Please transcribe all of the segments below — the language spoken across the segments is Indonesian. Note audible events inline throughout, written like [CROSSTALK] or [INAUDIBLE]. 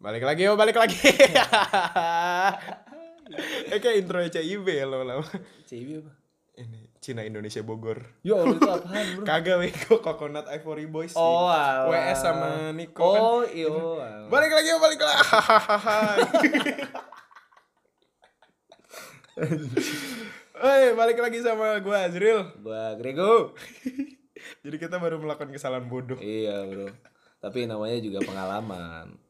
Balik lagi yo, balik lagi. [LAUGHS] eh kayak intro CIB ya lama-lama. CIB apa? Ini Cina Indonesia Bogor. Yo, itu apaan bro? Kagak Weko Coconut Ivory Boys sih. Oh, alah. WS sama Niko kan. Oh, iyo. alah. Balik lagi yo, balik lagi. [LAUGHS] Oi, balik lagi sama gue Azril. Gua Grego. [LAUGHS] Jadi kita baru melakukan kesalahan bodoh. iya, bro. Tapi namanya juga pengalaman.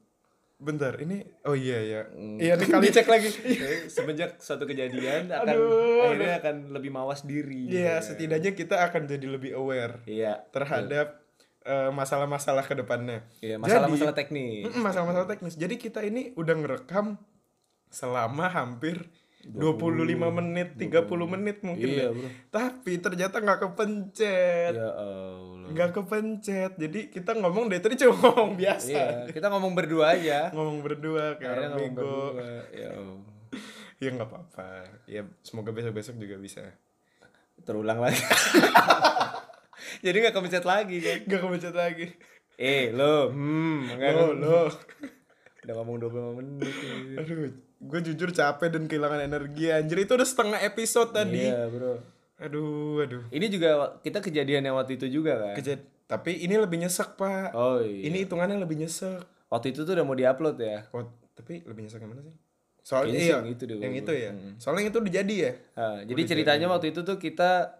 Bentar, ini oh iya ya. Hmm. Iya kali cek lagi. [LAUGHS] Semenjak suatu kejadian akan Aduh, akhirnya akan lebih mawas diri. Iya, setidaknya kita akan jadi lebih aware Iya. terhadap eh, masalah-masalah ke depannya. Iya, masalah-masalah Jadi- teknis. Masalah-masalah teknis. Jadi kita ini udah ngerekam selama hampir 25 menit, 30 menit mungkin ya. Iya, bro. Tapi ternyata nggak kepencet. Ya Allah. Nggak kepencet. Jadi kita ngomong dari tadi cuma [LAUGHS] ngomong biasa. Iya, kita ngomong berdua aja. Ngomong berdua kayak orang bego. berdua. Ya Allah. [LAUGHS] Ya nggak apa-apa. Ya semoga besok-besok juga bisa. Terulang lagi. [LAUGHS] Jadi nggak kepencet lagi kan? Nggak kepencet lagi. Eh, lo, hmm, Lo, lo. Udah ngomong 25 menit. Aduh, gue jujur capek dan kehilangan energi anjir itu udah setengah episode tadi. Iya, Bro. Aduh, aduh. Ini juga kita kejadian yang waktu itu juga kan? Kejad tapi ini lebih nyesek, Pak. Oh iya. Ini hitungannya lebih nyesek. waktu itu tuh udah mau diupload ya. Oh, tapi lebih nyesek yang mana sih? Soalnya iya, yang itu deh, yang itu ya. Soalnya yang itu udah jadi ya. Nah, jadi ceritanya waktu itu tuh kita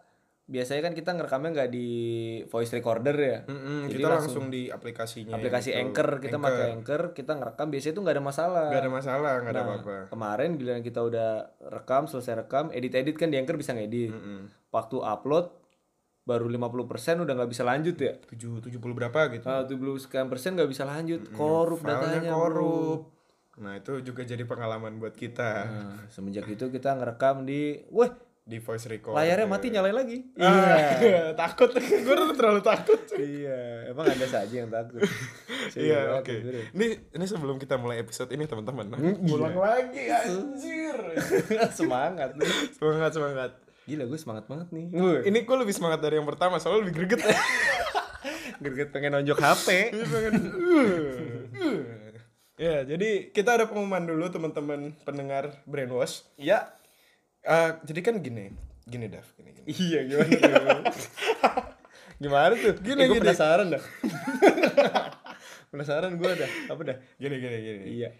biasanya kan kita ngerekamnya nggak di voice recorder ya. Mm-mm, Jadi kita langsung, di aplikasinya. aplikasi gitu. Anchor kita pakai Anchor, kita ngerekam biasanya tuh nggak ada masalah. Gak ada masalah, gak ada Nah, apa-apa. Kemarin giliran kita udah rekam, selesai rekam, edit-edit kan di Anchor bisa ngedit. Waktu upload baru 50% udah nggak bisa lanjut ya. Tujuh, tujuh puluh berapa gitu. Ah, 70 sekian persen nggak bisa lanjut. Korup Filenya datanya. korup. Nah, itu juga jadi pengalaman buat kita Nah, semenjak itu kita ngerekam di, wah di voice record. layarnya mati nyalain lagi. Iya. [LAUGHS] takut. gue udah terlalu takut. iya, emang ada saja yang takut. [LAUGHS] Iya, oke. Ini ini sebelum kita mulai episode ini teman-teman. Ulang lagi anjir. [LAUGHS] semangat. semangat, semangat. Gila gue semangat banget nih. Ini gue lebih semangat dari yang pertama, soalnya lebih greget. Gerget pengen nonjok HP. Ini pengen. ya, jadi kita ada pengumuman dulu teman-teman pendengar Brainwash. Iya. Eh, jadi kan gini, gini Dav, gini, gini. Iya gimana? gimana? [LAUGHS] gimana tuh? Gini, Eh, gue gini. penasaran dah. [LAUGHS] penasaran gue dah. Apa dah? Gini, gini, gini. Iya.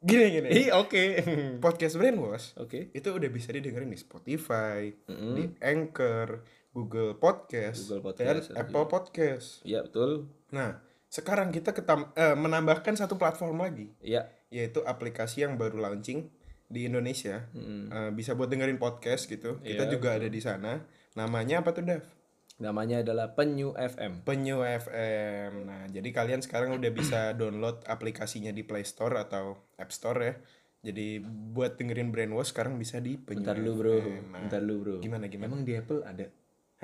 Gini, gini. Ih oke. [LAUGHS] Podcast Brainwash Oke. itu udah bisa didengerin di Spotify, di Anchor, Google Podcast, Google dan Podcast, Apple Podcast. Iya betul. Nah, sekarang kita ketam eh, menambahkan satu platform lagi, Iya. yaitu aplikasi yang baru launching di Indonesia. Eh, bisa buat dengerin podcast gitu. Kita Iya, juga ada di sana. Namanya apa tuh, Dev? Namanya adalah Penyu FM. Penyu FM. Nah, jadi kalian sekarang udah bisa download aplikasinya di Play Store atau App Store ya. Jadi buat dengerin Brainwash sekarang bisa di Penyu Bentar dulu bro. Nah, Bentar dulu bro. Gimana gimana? Emang di Apple ada?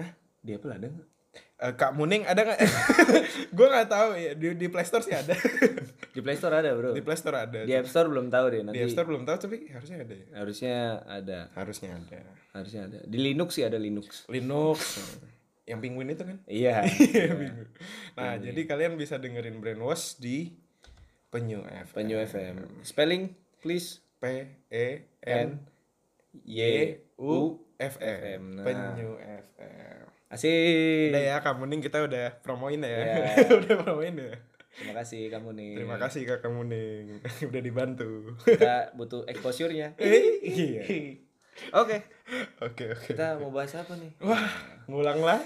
Hah? Di Apple ada nggak? Eh, Kak Muning ada nggak? [LAUGHS] gue nggak tahu ya. Di, di Play Store sih ada. [LAUGHS] Di Play Store ada bro. di Play Store ada. Di App Store belum tahu deh nanti. Di App Store belum tahu tapi harusnya ada ya. Harusnya ada. Harusnya ada. Harusnya ada. Di Linux sih ada Linux. Linux. yang penguin itu kan? Iya. [LAUGHS] Nah, jadi kalian bisa dengerin Brainwash di Penyu FM. Penyu FM. Spelling please. P E N Y U F M. Nah. Penyu FM. Asik. Udah ya, kamu nih kita udah promoin ya. Iya. [LAUGHS] udah promoin ya. Terima kasih kamu nih. Terima kasih Kak kamu nih [LAUGHS] udah dibantu. Kita butuh exposure-nya. [LAUGHS] iya. Oke. Oke, oke. Kita mau bahas apa nih? Wah, ngulang lah.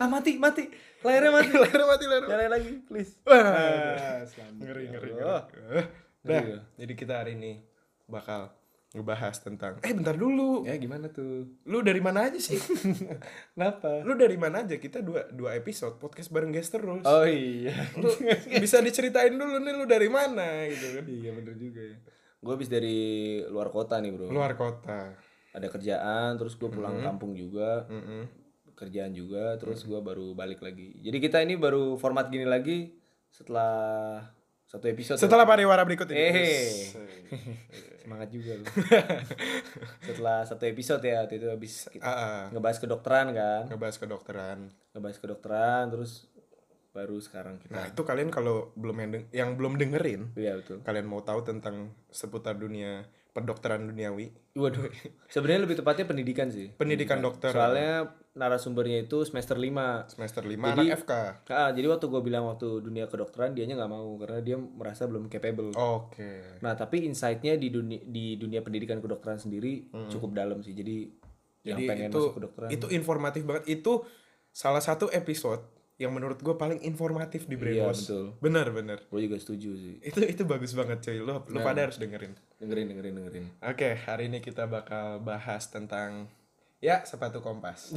Ah mati, mati. Layarnya mati. Layar mati layar. mati. Nyalain lagi, please. Wah, ngeri ngeri ngeri. Oh. Eh, Dah, Ngeri ya. jadi kita hari ini bakal ngebahas tentang Eh, bentar dulu. Ya gimana tuh? Lu dari mana aja sih? [LAUGHS] Kenapa? Lu dari mana aja? Kita dua dua episode podcast bareng guest terus. Oh iya. Lu bisa diceritain dulu nih lu dari mana gitu kan. iya bener juga ya. Gue habis dari luar kota nih bro. Luar kota. Ada kerjaan, terus gue pulang kampung juga. Mm-mm. Kerjaan juga, terus gue baru balik lagi. Jadi kita ini baru format gini lagi setelah satu episode. Setelah pariwara berikut ini. Eh. [LAUGHS] Semangat juga lu. [LAUGHS] setelah satu episode ya, waktu itu habis kita Ah, ah. ngebahas kedokteran kan. ngebahas kedokteran. Ngebahas kedokteran, terus baru sekarang Nah, kita itu kalian kalau belum yang, yang belum dengerin, iya betul kalian mau tahu tentang seputar dunia kedokteran duniawi, waduh [LAUGHS] sebenarnya lebih tepatnya pendidikan sih pendidikan dokter soalnya narasumbernya itu semester 5 semester 5 Jadi- anak FK. Ah, jadi waktu gue bilang waktu dunia kedokteran dianya nggak mau karena dia merasa belum capable. Oke. Nah tapi insight-nya di dunia di dunia pendidikan kedokteran sendiri cukup dalam sih. Jadi, yang Jadi pengen itu masuk kedokteran. itu informatif banget. Itu salah satu episode yang menurut gue paling informatif di iya Brainwash. betul. Bener bener. Gue juga setuju sih. Itu itu bagus banget cuy. Lo lo pada harus dengerin. Dengerin dengerin dengerin. Oke, hari ini kita bakal bahas tentang ya sepatu kompas.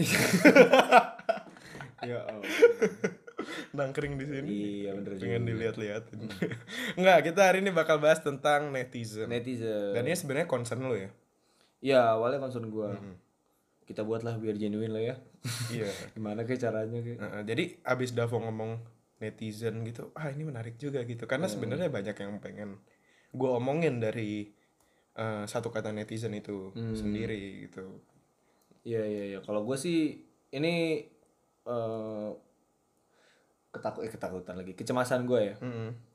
[LAUGHS] ya Allah. Nangkring di sini. iya bener juga. Pengen dilihat-liatin. [LAUGHS] Enggak, kita hari ini bakal bahas tentang netizen. Netizen. Dan ini sebenarnya concern lo ya. Ya awalnya concern gue. Kita buatlah biar genuine lah ya. Iya. [LAUGHS] Gimana kayak caranya kayak. Heeh, jadi abis Davo ngomong netizen gitu, ah ini menarik juga gitu. Karena sebenarnya banyak yang pengen gue omongin dari eh, satu kata netizen itu sendiri gitu. Iya iya iya. Kalau gue sih ini eh ketakut eh, ketakutan lagi. Kecemasan gue ya. Mm-mm.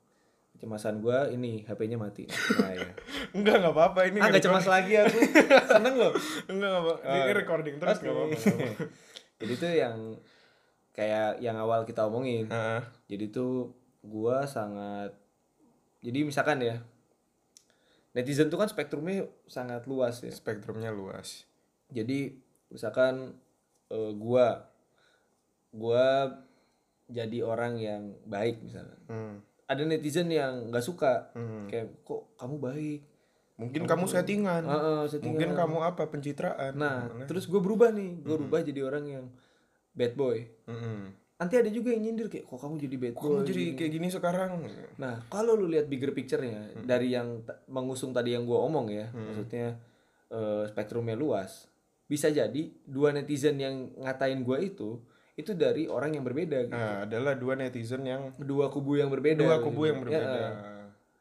Kecemasan gue ini HP-nya mati. [LAUGHS] Nah, ya. Enggak, nggak apa-apa ini. ah cemas lagi aku. Seneng loh. [LAUGHS] Enggak, nggak apa. Ini recording terus nggak apa-apa. apa-apa. [LAUGHS] Jadi tuh yang kayak yang awal kita omongin. Heeh. Jadi tuh gua sangat jadi misalkan ya netizen tuh kan spektrumnya sangat luas ya. spektrumnya luas. Jadi misalkan eh, gua gua jadi orang yang baik misalkan. Hmm. Ada netizen yang nggak suka Hmm. kayak kok kamu baik. Mungkin kamu settingan. Heeh, settingan. Mungkin kamu apa pencitraan. Nah, terus gue berubah nih, gue berubah jadi orang yang bad boy. Mm-mm. Nanti ada juga yang nyindir kayak kok kamu jadi bad Kok boy. kamu jadi kayak gini sekarang? Nah, kalau lu lihat bigger picture-nya dari yang mengusung tadi yang gue omong ya, maksudnya eh, spektrumnya luas, bisa jadi dua netizen yang ngatain gue itu itu dari orang yang berbeda gitu. Nah, adalah dua netizen yang Dua kubu yang berbeda. dua gitu. kubu yang Ya, berbeda. eh.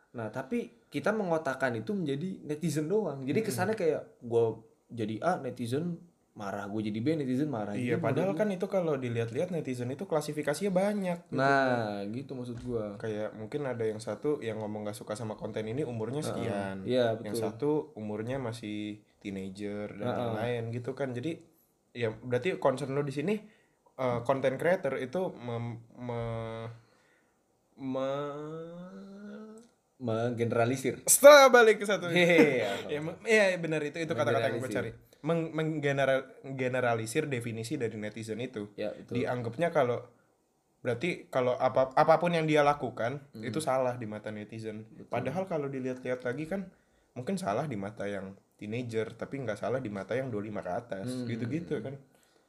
Nah, tapi kita mengotakkan itu menjadi netizen doang. Jadi kesannya kayak gue jadi A, netizen marah. Gue jadi B, netizen marah. Iya, Jadi padahal kan itu kalau dilihat-lihat netizen itu klasifikasinya banyak. Nah, gitu maksud gue. Kayak mungkin ada yang satu yang ngomong gak suka sama konten ini umurnya sekian. Iya, Yang betul. satu umurnya masih teenager dan lain-lain gitu kan. Jadi ya berarti concern lo di sini eh, content creator itu mem- me- me- Menggeneralisir. setelah balik ke satu. Hehehe. ya, benar itu itu kata-kata yang gue cari. Meng- menggeneralisir definisi dari netizen itu. Ya, betul. dianggapnya kalau berarti kalau apa apa pun yang dia lakukan itu salah di mata netizen. Padahal kalau dilihat-lihat lagi kan mungkin salah di mata yang teenager tapi nggak salah di mata yang 25 ke atas. Gitu-gitu kan.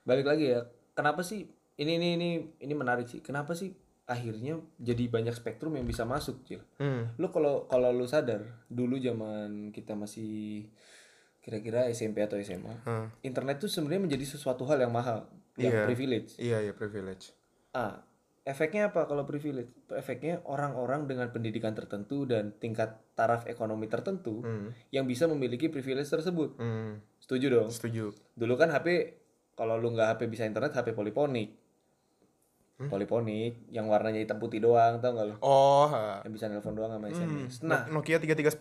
Balik lagi ya. Kenapa sih ini ini ini ini menarik sih. Kenapa sih akhirnya jadi banyak spektrum yang bisa masuk, Cil? hmm. Lu kalau kalau lu sadar, dulu zaman kita masih kira-kira SMP atau SMA, Hmm. internet tuh sebenarnya menjadi sesuatu hal yang mahal, yang Iya. privilege. iya ya privilege Ah, efeknya apa kalau privilege? Efeknya orang-orang dengan pendidikan tertentu dan tingkat taraf ekonomi tertentu hmm. yang bisa memiliki privilege tersebut. Hmm. Setuju dong? setuju Dulu kan HP kalau lu nggak HP bisa internet, HP poliponik. Poliponik yang warnanya hitam putih doang, tau nggak lu? oh ha. Yang bisa nelpon doang sama SMS. nah Nah, Nokia 3310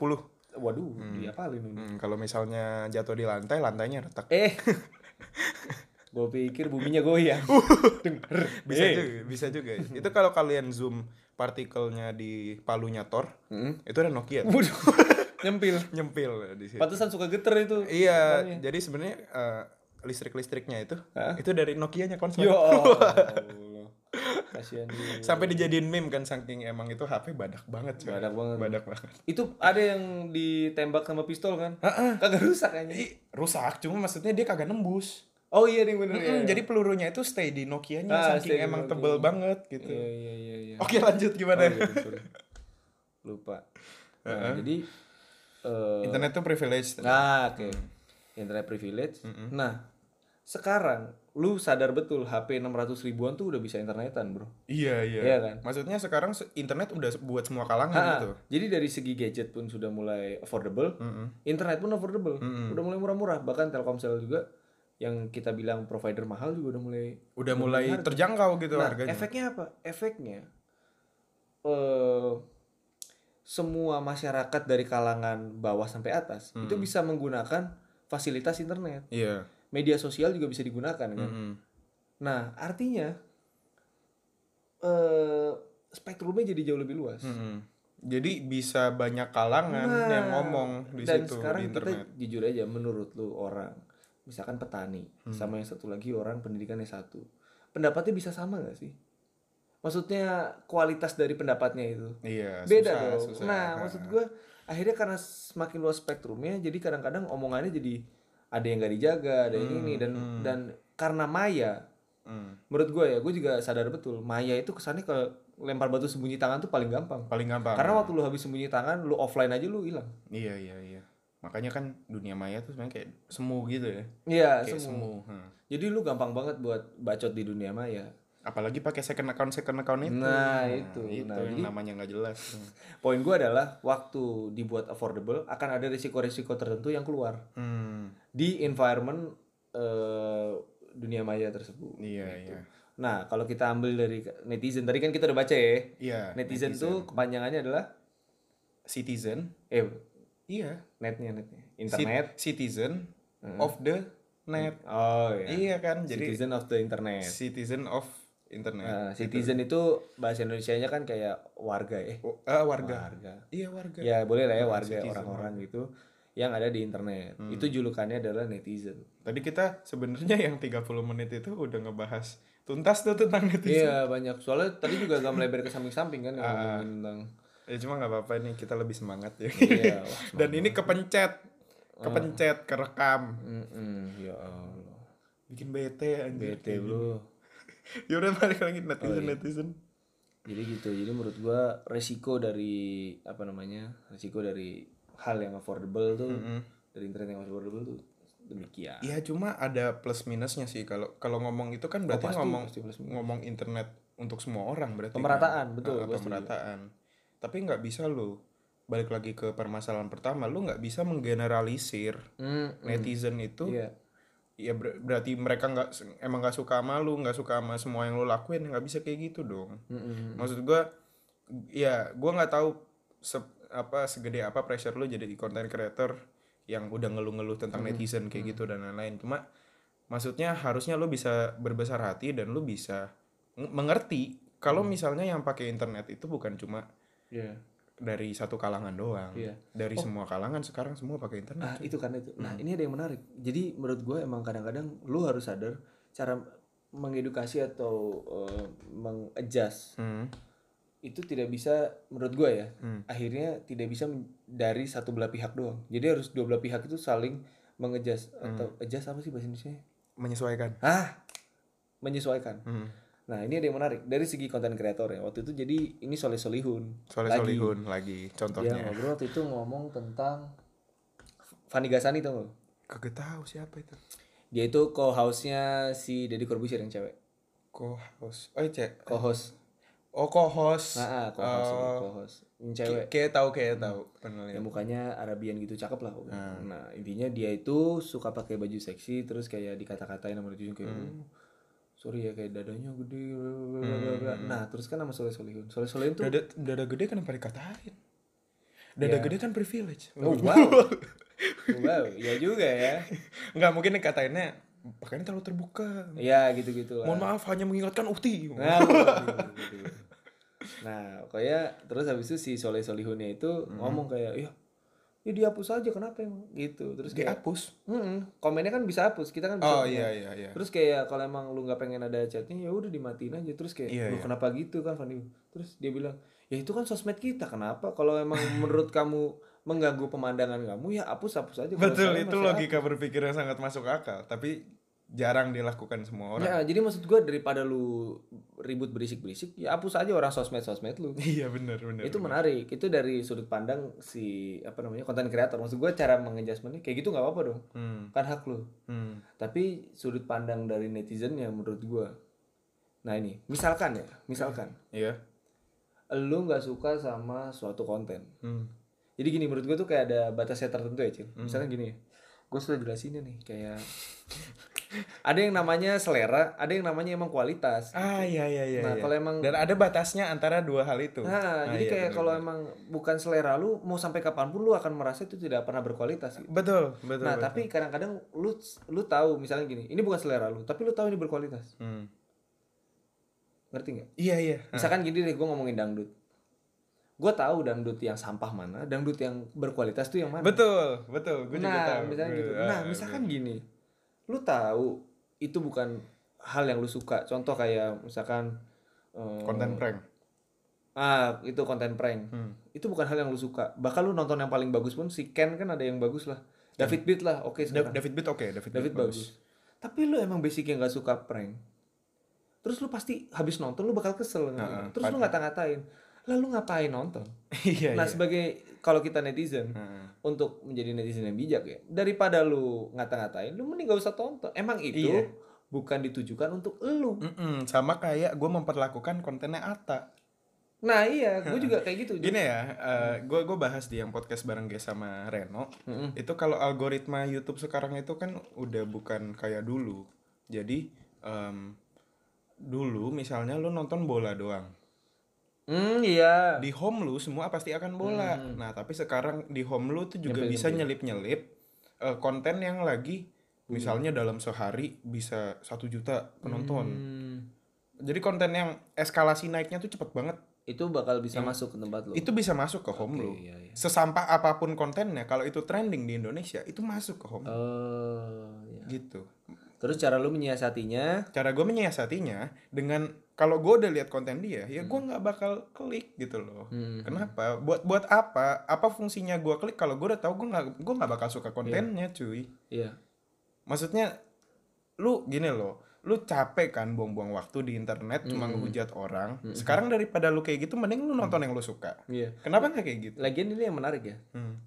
waduh, dia paling ini. hmm, kalau misalnya jatuh di lantai lantainya retak Eh, [LAUGHS] gue pikir buminya goyang. [LAUGHS] Denger. bisa Eh. juga bisa juga itu kalau kalian zoom partikelnya di palunya Thor Mm. itu ada Nokia Waduh, [LAUGHS] nyempil. nyempil di situ Pantesan suka geter itu. iya jadi sebenarnya listrik listriknya itu itu dari Nokia-nya konsol Yo. [LAUGHS] Kasihan dia. sampai dijadiin meme kan saking emang itu HP badak banget coy. Badak banget. badak banget Itu ada yang ditembak sama pistol kan? Kagak rusak kayaknya. Ih, rusak cuma maksudnya dia kagak nembus Oh iya nih bener. Mm, jadi pelurunya itu stay di Nokia-nya Ah, saking emang Nokia. tebel banget gitu Iya iya iya iya. oke lanjut gimana Oh, iya, sorry. Lupa. Nah, jadi eh internet tuh privilege Nah, oke. Internet privilege. Nah, sekarang lu sadar betul HP 600 ribuan tuh udah bisa internetan, Bro. iya iya Iya kan? maksudnya sekarang se- internet udah buat semua kalangan Ah, gitu Jadi dari segi gadget pun sudah mulai affordable, internet pun affordable, udah mulai murah-murah. Bahkan Telkomsel juga yang kita bilang provider mahal juga udah mulai Udah mulai terjangkau gitu Nah, harganya. efeknya apa? Efeknya eh semua masyarakat dari kalangan bawah sampai atas itu Hmm. bisa menggunakan fasilitas internet. Iya. Media sosial juga bisa digunakan kan. Mm-mm. Nah, artinya eh spektrumnya jadi jauh lebih luas. Mm-mm. Jadi bisa banyak kalangan Nah, yang ngomong di dan situ sekarang di kita internet. jujur aja menurut lu orang misalkan petani Hmm. sama yang satu lagi orang pendidikan S1 pendapatnya bisa sama gak sih maksudnya kualitas dari pendapatnya itu Iya. beda susah, dong susah. nah maksud gue akhirnya karena semakin luas spektrumnya jadi kadang-kadang omongannya jadi ada yang gak dijaga ada yang Hmm, ini dan hmm. dan karena maya Mm. menurut gue ya gue juga sadar betul maya itu kesannya ke lempar batu sembunyi tangan tuh paling gampang Paling gampang. karena waktu lu habis sembunyi tangan lu offline aja lu hilang Iya iya iya. Makanya kan dunia maya tuh sebenarnya kayak semu gitu ya. iya Kayak semua semu. ha. Jadi lu gampang banget buat bacot di dunia maya. Apalagi pakai second account second account itu. Nah, itu. itu Nah, yang jadi- namanya nggak jelas. [LAUGHS] Poin gua adalah waktu dibuat affordable akan ada risiko-risiko tertentu yang keluar Hmm. di environment eh, dunia maya tersebut. Iya Gitu. iya. Nah, kalau kita ambil dari netizen tadi kan kita udah baca ya. Iya. Netizen, tuh kepanjangannya adalah citizen. eh Iya. netnya netnya internet. citizen of the net. Oh iya. Iya kan. Jadi Citizen of the internet. citizen of internet. Nah, citizen itu bahasa Indonesianya kan kayak warga ya. Oh, ah, warga. Warga. Iya warga. Ya boleh lah ya Nah, warga orang-orang gitu yang ada di internet. Itu julukannya adalah netizen. Tadi kita sebenarnya yang 30 menit itu udah ngebahas tuntas tuh tentang netizen. Iya banyak soalnya tadi juga gak melebar ke samping-samping kan [LAUGHS] ngomongin tentang Ya cuma nggak apa-apa nih kita lebih semangat ya. iya wah, [LAUGHS] Dan ini kepencet, kepencet, kerekam, mm-mm, ya Allah bikin bete anjir. bete bro [LAUGHS] Ya udah balik lagi netizen netizen. jadi gitu jadi menurut gua resiko dari apa namanya resiko dari hal yang affordable tuh dari internet yang affordable tuh demikian. Iya cuma ada plus minusnya sih. Kalau kalau ngomong itu kan berarti pasti, ngomong pasti plus ngomong internet untuk semua orang berarti kan. Pemerataan, betul, Ah, gua setuju. pemerataan. Tapi nggak bisa lo balik lagi ke permasalahan pertama lu nggak bisa menggeneralisir Mm, netizen itu iya ya ber- berarti mereka nggak emang nggak suka sama lu nggak suka sama semua yang lu lakuin nggak bisa kayak gitu dong. Mm-mm. maksud gua ya gua nggak tahu se- apa segede apa pressure lu jadi content creator yang udah ngeluh-ngeluh tentang netizen kayak gitu dan lain-lain. Cuma maksudnya harusnya lu bisa berbesar hati dan lu bisa ng- mengerti kalau misalnya yang pakai internet itu bukan cuma Iya. Dari satu kalangan doang Iya. dari semua kalangan sekarang semua pakai internet Ah itu kan itu. Nah Hmm. ini ada yang menarik. Jadi menurut gue emang kadang-kadang lu harus sadar cara mengedukasi atau uh, mengadjust Hmm. itu tidak bisa menurut gue ya. Hmm. Akhirnya tidak bisa dari satu belah pihak doang. Jadi harus dua belah pihak itu saling mengadjust Hmm. atau adjust apa sih bahasa Indonesia? menyesuaikan Ah menyesuaikan. Hmm. Nah ini ada yang menarik dari segi konten kreator ya. Waktu itu jadi ini Soleh Solihun. Soleh Lagi. Solihun lagi Dia contohnya ngobrol waktu itu ngomong tentang Fanny Gasani tau gak? kagak tahu siapa itu Dia itu co-house-nya si Deddy Corbuzier yang cewek. co-host oh cek Co-host. oh co-host Nah, ah, co-host, Oh, co-host. Yang cewek. Kayak tahu kayak tahu pernah Yang mukanya Arabian gitu cakep lah. Hmm. Nah, intinya dia itu suka pakai baju seksi terus kayak dikata-katain sama netizen kayak Hmm. "Oh, sorry ya kayak dadanya gede bla." Nah, terus kan sama Soleh Solihun. Soleh Solihun tuh dada dada gede kenapa dikatain dada Ya. gede kan privilege Oh, wow. [LAUGHS] wow, ya juga ya. nggak mungkin dikatainnya pakainya terlalu terbuka Ya gitu-gitu lah. mohon maaf hanya mengingatkan ukti Nah, gitu, gitu, gitu. nah kayak terus habis itu si Soleh Solihunnya itu Hmm. ngomong kayak ya ya dihapus aja kenapa emang? Gitu terus kayak dihapus? "Mm-mm, komennya kan bisa hapus kita kan bisa oh punya." iya iya iya. Terus kayak kalau emang lu nggak pengen ada chatnya ya udah dimatiin aja terus kayak Iya, lu iya. kenapa gitu kan Fanny terus dia bilang ya itu kan sosmed kita kenapa? Kalau emang [LAUGHS] menurut kamu mengganggu pemandangan kamu ya hapus hapus aja. Betul itu logika berpikir yang sangat masuk akal tapi jarang dilakukan semua orang Ya, jadi maksud gua daripada lu ribut berisik-berisik, ya hapus aja orang sosmed-sosmed lu. [LAUGHS] iya benar benar itu benar. menarik. Itu dari sudut pandang si apa namanya konten kreator. Maksud gua cara mengadjustmentnya kayak gitu nggak apa-apa dong. hmm. Kan hak lu. Hmm. Tapi sudut pandang dari netizen yang menurut gua Nah ini, misalkan ya, misalkan iya lu nggak suka sama suatu konten. hmm. Jadi gini menurut gua tuh kayak ada batasnya tertentu ya, Cil. Misalkan gini, gue sudah jelasinnya nih kayak [LAUGHS] ada yang namanya selera ada yang namanya emang kualitas. Ah iya iya iya nah iya. kalau emang dan ada batasnya antara dua hal itu. Nah, jadi iya, kayak kalau emang bukan selera lu mau sampai kapan pun lu akan merasa itu tidak pernah berkualitas gitu. betul betul nah betul. tapi kadang-kadang lu lu tahu misalnya gini ini bukan selera lu tapi lu tahu ini berkualitas. Hmm. ngerti nggak? Iya iya. Misalkan gini deh gue ngomongin dangdut. Gue tahu dangdut yang sampah mana dangdut yang berkualitas tuh yang mana. Betul betul. Gue juga nah tahu. misalnya Gue- gitu. Ah, nah misalkan gini lu tahu itu bukan hal yang lu suka. Contoh kayak misalkan eh, konten prank. Ah itu konten prank. Hmm. itu bukan hal yang lu suka. Bahkan lu nonton yang paling bagus pun si Ken kan ada yang bagus lah. David Beat lah oke sekarang. David Beat oke David, David Beat bagus. Tapi lu emang basicnya nggak suka prank. Terus lu pasti habis nonton lu bakal kesel Heeh, terus lu ngata-ngatain lalu ngapain nonton? [LAUGHS] Iya nah iya. sebagai kalau kita netizen Heeh. untuk menjadi netizen yang bijak ya daripada lu ngata-ngatain lu mending gak usah tonton. Emang itu Iya. bukan ditujukan untuk lu. Mm-mm, sama kayak gue memperlakukan kontennya Ata nah iya gue juga kayak gitu. Gini ya gue gue bahas di yang podcast bareng Ges sama Reno. Mm-mm. itu kalau algoritma YouTube sekarang itu kan udah bukan kayak dulu. Jadi em, dulu misalnya lu nonton bola doang hmm iya di home lu semua pasti akan bola Hmm. nah tapi sekarang di home lu tuh juga Nyempil-nyempil. bisa nyelip nyelip konten yang lagi misalnya dalam sehari bisa satu juta penonton Hmm. jadi konten yang eskalasi naiknya tuh cepet banget itu bakal bisa masuk ke tempat lu itu bisa masuk ke home Oke, lu iya, iya. sesampah apa pun kontennya kalau itu trending di Indonesia itu masuk ke home oh iya. gitu terus cara lu menyiasatinya? Cara gue menyiasatinya dengan kalau gue udah lihat konten dia ya gue nggak bakal klik gitu loh. Hmm. kenapa? Buat buat apa? Apa fungsinya gue klik? Kalau gue udah tahu gue nggak gue nggak bakal suka kontennya cuy. Iya. Maksudnya lu gini loh lu capek kan buang-buang waktu di internet cuma Hmm. ngehujat orang. Sekarang daripada lu kayak gitu mending lu nonton yang lu suka. Iya. Kenapa nggak kayak gitu? Lagian ini yang menarik ya. Hmm.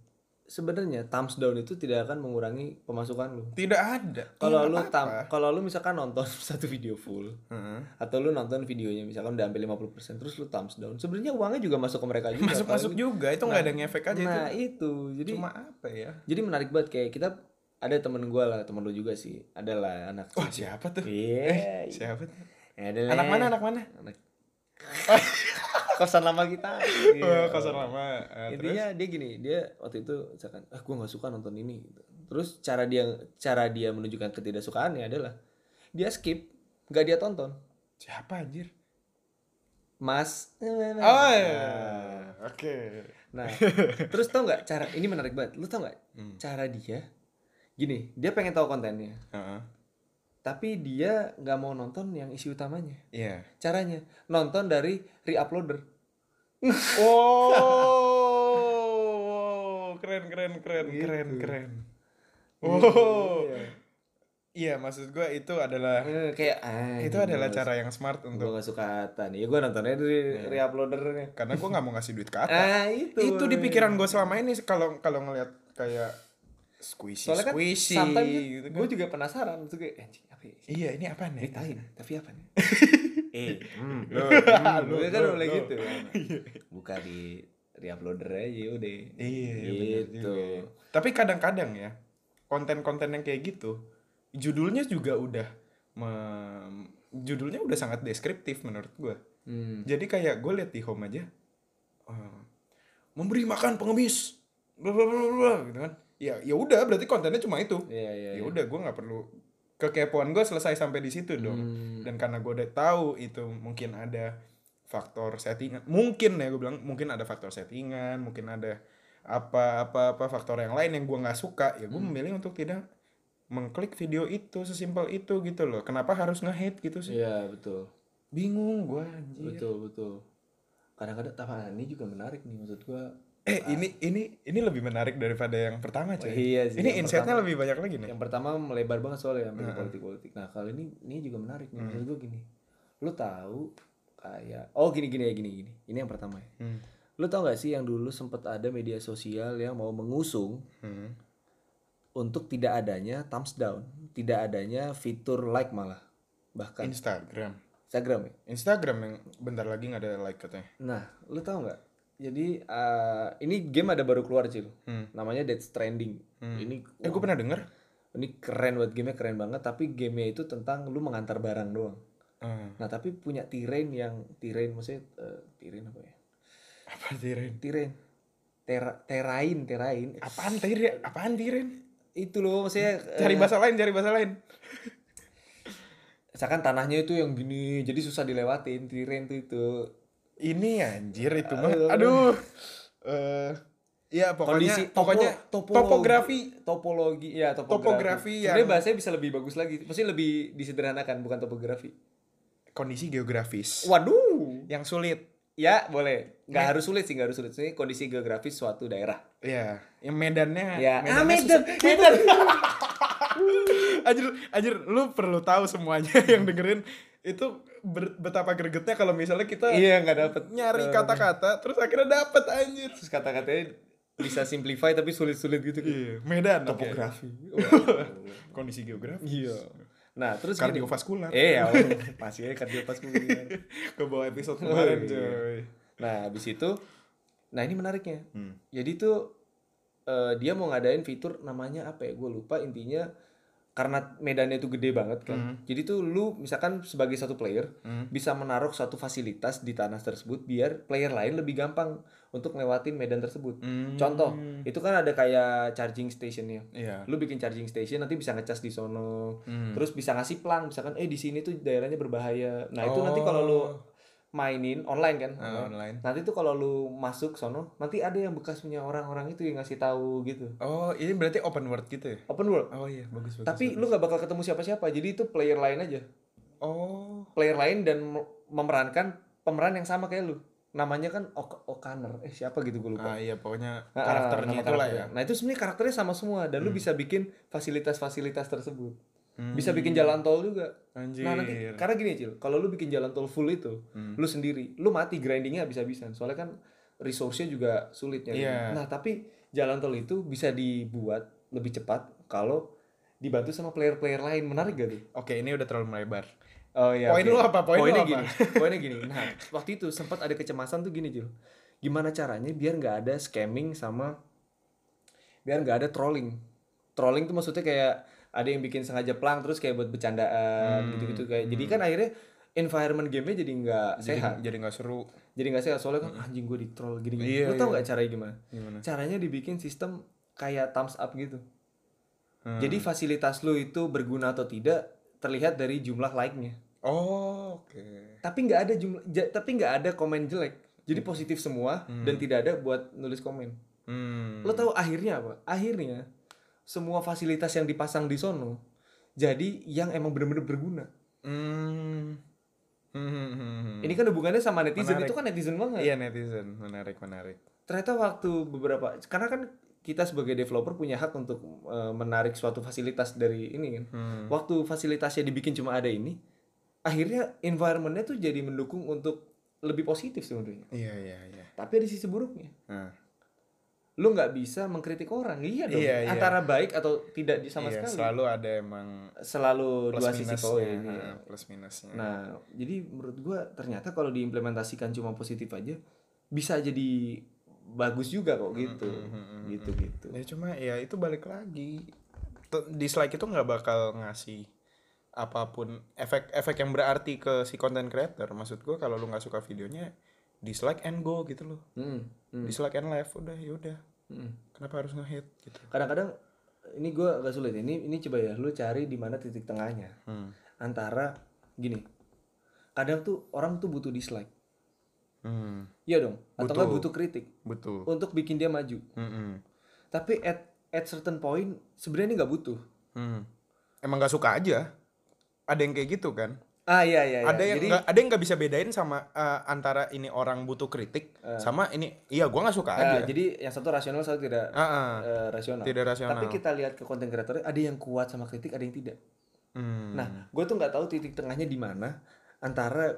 Sebenarnya thumbs down itu tidak akan mengurangi pemasukan lu. Tidak ada. Kalau Iya, lu tam kalau lu misalkan nonton [LAUGHS] satu video full Heeh. atau lu nonton videonya misalkan udah hampir 50% terus lu thumbs down sebenarnya uangnya juga masuk ke mereka juga masuk masuk juga itu nggak ada ngefek aja nah itu. itu. Jadi cuma apa ya? jadi menarik banget kayak kita ada temen gue lah temen lu juga sih adalah anak wah siapa tuh? Iya. Siapa tuh? Adalah anak mana anak mana? Anak [LAUGHS] kosan lama kita. [LAUGHS] Oh, kosan lama terus? Intinya dia gini dia waktu itu misalkan ah gue nggak suka nonton ini gitu. terus cara dia cara dia menunjukkan ketidaksukaannya adalah dia skip nggak dia tonton. Siapa anjir? Mas. Oh iya. Oke. Nah terus tau nggak cara ini menarik banget lu tau nggak Hmm. cara dia? Gini dia pengen tahu kontennya. Heeh. tapi dia nggak mau nonton yang isi utamanya. Iya. Caranya nonton dari reuploader oh keren keren keren keren keren. Oh iya. Maksud gue itu adalah Eh, kayak ah, itu adalah cara yang smart gue untuk gak suka Ata nih ya gue nontonnya dari reuploadernya. Karena gue nggak mau ngasih duit ke [LAUGHS] Ata ah itu itu di pikiran gue selama ini kalau kalau ngelihat kayak squishy soalnya kan squishy gitu kan. gue juga penasaran tuh kayak anjing apa ya? Iya ini apa nih Ceritain, tapi apa nih [LAUGHS] eh hmm, [LAUGHS] lo, lo, kan lo, mulai lo. gitu kan. [LAUGHS] buka di reuploader aja udah iya bener gitu juga ya. tapi kadang-kadang ya konten-konten yang kayak gitu judulnya juga udah mem- judulnya udah sangat deskriptif menurut gue hmm. jadi kayak gue lihat di home aja eh, memberi makan pengemis bla bla bla bla, gitu kan ya ya udah berarti kontennya cuma itu iya iya ya udah gue nggak perlu kekepoan gue selesai sampai di situ dong. Hmm. dan karena gue udah tahu itu mungkin ada faktor settingan mungkin ya gue bilang mungkin ada faktor settingan mungkin ada apa apa apa faktor yang lain yang gue nggak suka ya gue Hmm. memilih untuk tidak mengklik video itu sesimpel itu gitu loh. Kenapa harus nge-hate gitu sih? Iya betul. Bingung gue anjir. Betul betul. Kadang-kadang tapi ini juga menarik nih maksud gue eh ini ini ini lebih menarik daripada yang pertama cuy iya sih, ini yang insightnya lebih banyak lagi nih yang pertama melebar banget soalnya sampai ke politik-politik. Nah, kali ini ini juga menarik nih. Maksud gue gini. Lu tahu kayak oh gini gini ya gini gini. Ini yang pertama ya. Hmm. Lu tau gak sih yang dulu sempat ada media sosial yang mau mengusung Hmm. untuk tidak adanya thumbs down, tidak adanya fitur like malah. Bahkan Instagram Instagram ya. Instagram yang bentar lagi nggak ada like katanya Nah, lu tau nggak? Jadi eh, ini game ada baru keluar cil. Hmm. Namanya Death Stranding. Ini eh gue pernah denger. Ini keren buat gamenya keren banget tapi gamenya itu tentang lu mengantar barang doang. Ah, nah tapi punya terrain yang terrain maksudnya eh, terrain apa ya? Apa tiren terrain Tera, terrain terrain apaan tiren apaan tiren itu loh maksudnya eh, cari bahasa lain cari bahasa lain. Misalkan tanahnya itu yang gini jadi susah dilewatin terrain tuh itu ini anjir itu mah. Aduh. aduh. Eh ya pokoknya Kondisi topo- pokoknya topologi. topografi topologi ya topografi, Topografi sebenarnya yang- bahasanya bisa lebih bagus lagi. Maksudnya lebih disederhanakan bukan topografi. Kondisi geografis. Waduh. Yang sulit. Ya boleh. Nggak Me- harus sulit sih nggak harus sulit. Ini kondisi geografis suatu daerah. Ya yang medannya ya. ah medannya Medan. Susah. Medan. [LAUGHS] Anjir anjir lu perlu tahu semuanya [LAUGHS] yang dengerin. Itu ber- betapa gregetnya kalau misalnya kita iya nggak dapet. nyari eh, kata-kata terus akhirnya dapet anjir. Terus kata-katanya bisa simplify tapi sulit-sulit gitu. Iya Medan topografi. [LAUGHS] Kondisi geografi iya. Nah terus kardiovaskular eh ya [LAUGHS] masih aja kardiovaskular ke bawah episode Oh, kemarin iya. coy. Nah habis itu nah ini menariknya. Hmm. jadi tuh eh, dia mau ngadain fitur namanya apa ya? Gue lupa intinya karena medannya itu gede banget kan Hmm. jadi tuh lu misalkan sebagai satu player Hmm. bisa menaruh suatu fasilitas di tanah tersebut biar player lain lebih gampang untuk ngelewatin medan tersebut Hmm. contoh itu kan ada kayak charging stationnya iya lu bikin charging station nanti bisa ngecas di sono Hmm. terus bisa ngasih pelang misalkan eh di sini tuh daerahnya berbahaya nah itu nanti kalau lu mainin online kan. Ah, online. nanti tuh kalau lu masuk sono nanti ada yang bekas punya orang-orang itu yang ngasih tahu gitu. Oh ini berarti open world gitu ya? Open world. Oh iya bagus bagus tapi bagus. lu nggak bakal ketemu siapa-siapa jadi itu player lain aja. Oh. Player lain dan me- memerankan pemeran yang sama kayak lu. Namanya kan O'Connor. Eh siapa gitu gue lupa. Ah iya pokoknya Ah, karakternya nama itulah karakternya. ya nah itu sebenarnya karakternya sama semua dan lu bisa bikin fasilitas-fasilitas tersebut Hmm. bisa bikin jalan tol juga anjir nah nanti karena gini cil kalau lu bikin jalan tol full itu Hmm. lu sendiri lu mati grindingnya bisa-bisan soalnya kan resource-nya juga sulit nyari. Iya. nah tapi jalan tol itu bisa dibuat lebih cepat kalau dibantu sama player-player lain menarik gak tuh oke ini udah terlalu melebar oh iya Poin oke. lu apa? Poin lu poinnya apa? gini [LAUGHS] poinnya gini nah waktu itu sempat ada kecemasan tuh gini Cil gimana caranya biar nggak ada scamming sama biar nggak ada trolling trolling tuh maksudnya kayak ada yang bikin sengaja pelang terus kayak buat bercandaan Hmm, gitu-gitu kayak. Jadi kan akhirnya environment gamenya jadi nggak sehat. jadi nggak seru. Jadi nggak sehat. Soalnya kan anjing gue di troll gini gini Iya, lu tau iya. nggak caranya gimana? Gimana? Caranya dibikin sistem kayak thumbs up gitu. Hmm. jadi fasilitas lu itu berguna atau tidak terlihat dari jumlah like-nya. Oh oke. Tapi nggak ada jumlah ja- tapi nggak ada komen jelek. Jadi positif semua dan tidak ada buat nulis komen. Hmm. lo tahu akhirnya apa? Akhirnya semua fasilitas yang dipasang di sono jadi yang emang bener-bener berguna. Hmm. Hmm, hmm, hmm, hmm. ini kan hubungannya sama netizen Menarik. itu kan netizen banget. Iya netizen. Menarik menarik. Ternyata waktu beberapa karena kan kita sebagai developer punya hak untuk eh, menarik suatu fasilitas dari ini kan. Hmm. waktu fasilitasnya dibikin cuma ada ini akhirnya environmentnya tuh jadi mendukung untuk lebih positif sebenarnya. Iya iya iya. Tapi ada sisi buruknya. Nah, lu nggak bisa mengkritik orang. Iya dong. Iya, iya. antara baik atau tidak sama iya, sekali. selalu ada emang selalu plus dua sisi iya. nah, plus minusnya. Nah jadi menurut gua ternyata kalau diimplementasikan cuma positif aja bisa jadi bagus juga kok gitu. Hmm, gitu gitu ya cuma ya itu balik lagi. Dislike itu nggak bakal ngasih apa pun efek-efek yang berarti ke si content creator. Maksud gua kalau lu nggak suka videonya dislike and go gitu loh. Hmm, hmm, dislike and left udah ya udah hmm. kenapa harus nge-hit gitu kadang-kadang ini gua agak sulit ini ini coba ya lu cari di mana titik tengahnya hmm. antara gini kadang tuh orang tuh butuh dislike Hmm. iya dong atau Butuh. nggak butuh kritik betul untuk bikin dia maju Mm-mm. tapi at at certain point sebenarnya nggak butuh Hmm. emang nggak suka aja ada yang kayak gitu kan ah iya iya, iya. ada yang jadi nggak ada yang nggak bisa bedain sama eh, antara ini orang butuh kritik sama ini iya gua nggak suka ah, aja jadi yang satu rasional satu tidak Ah, ah. eh, rasional tidak rasional tapi kita lihat ke konten kreatornya ada yang kuat sama kritik ada yang tidak Hmm. nah gue tuh nggak tahu titik tengahnya di mana antara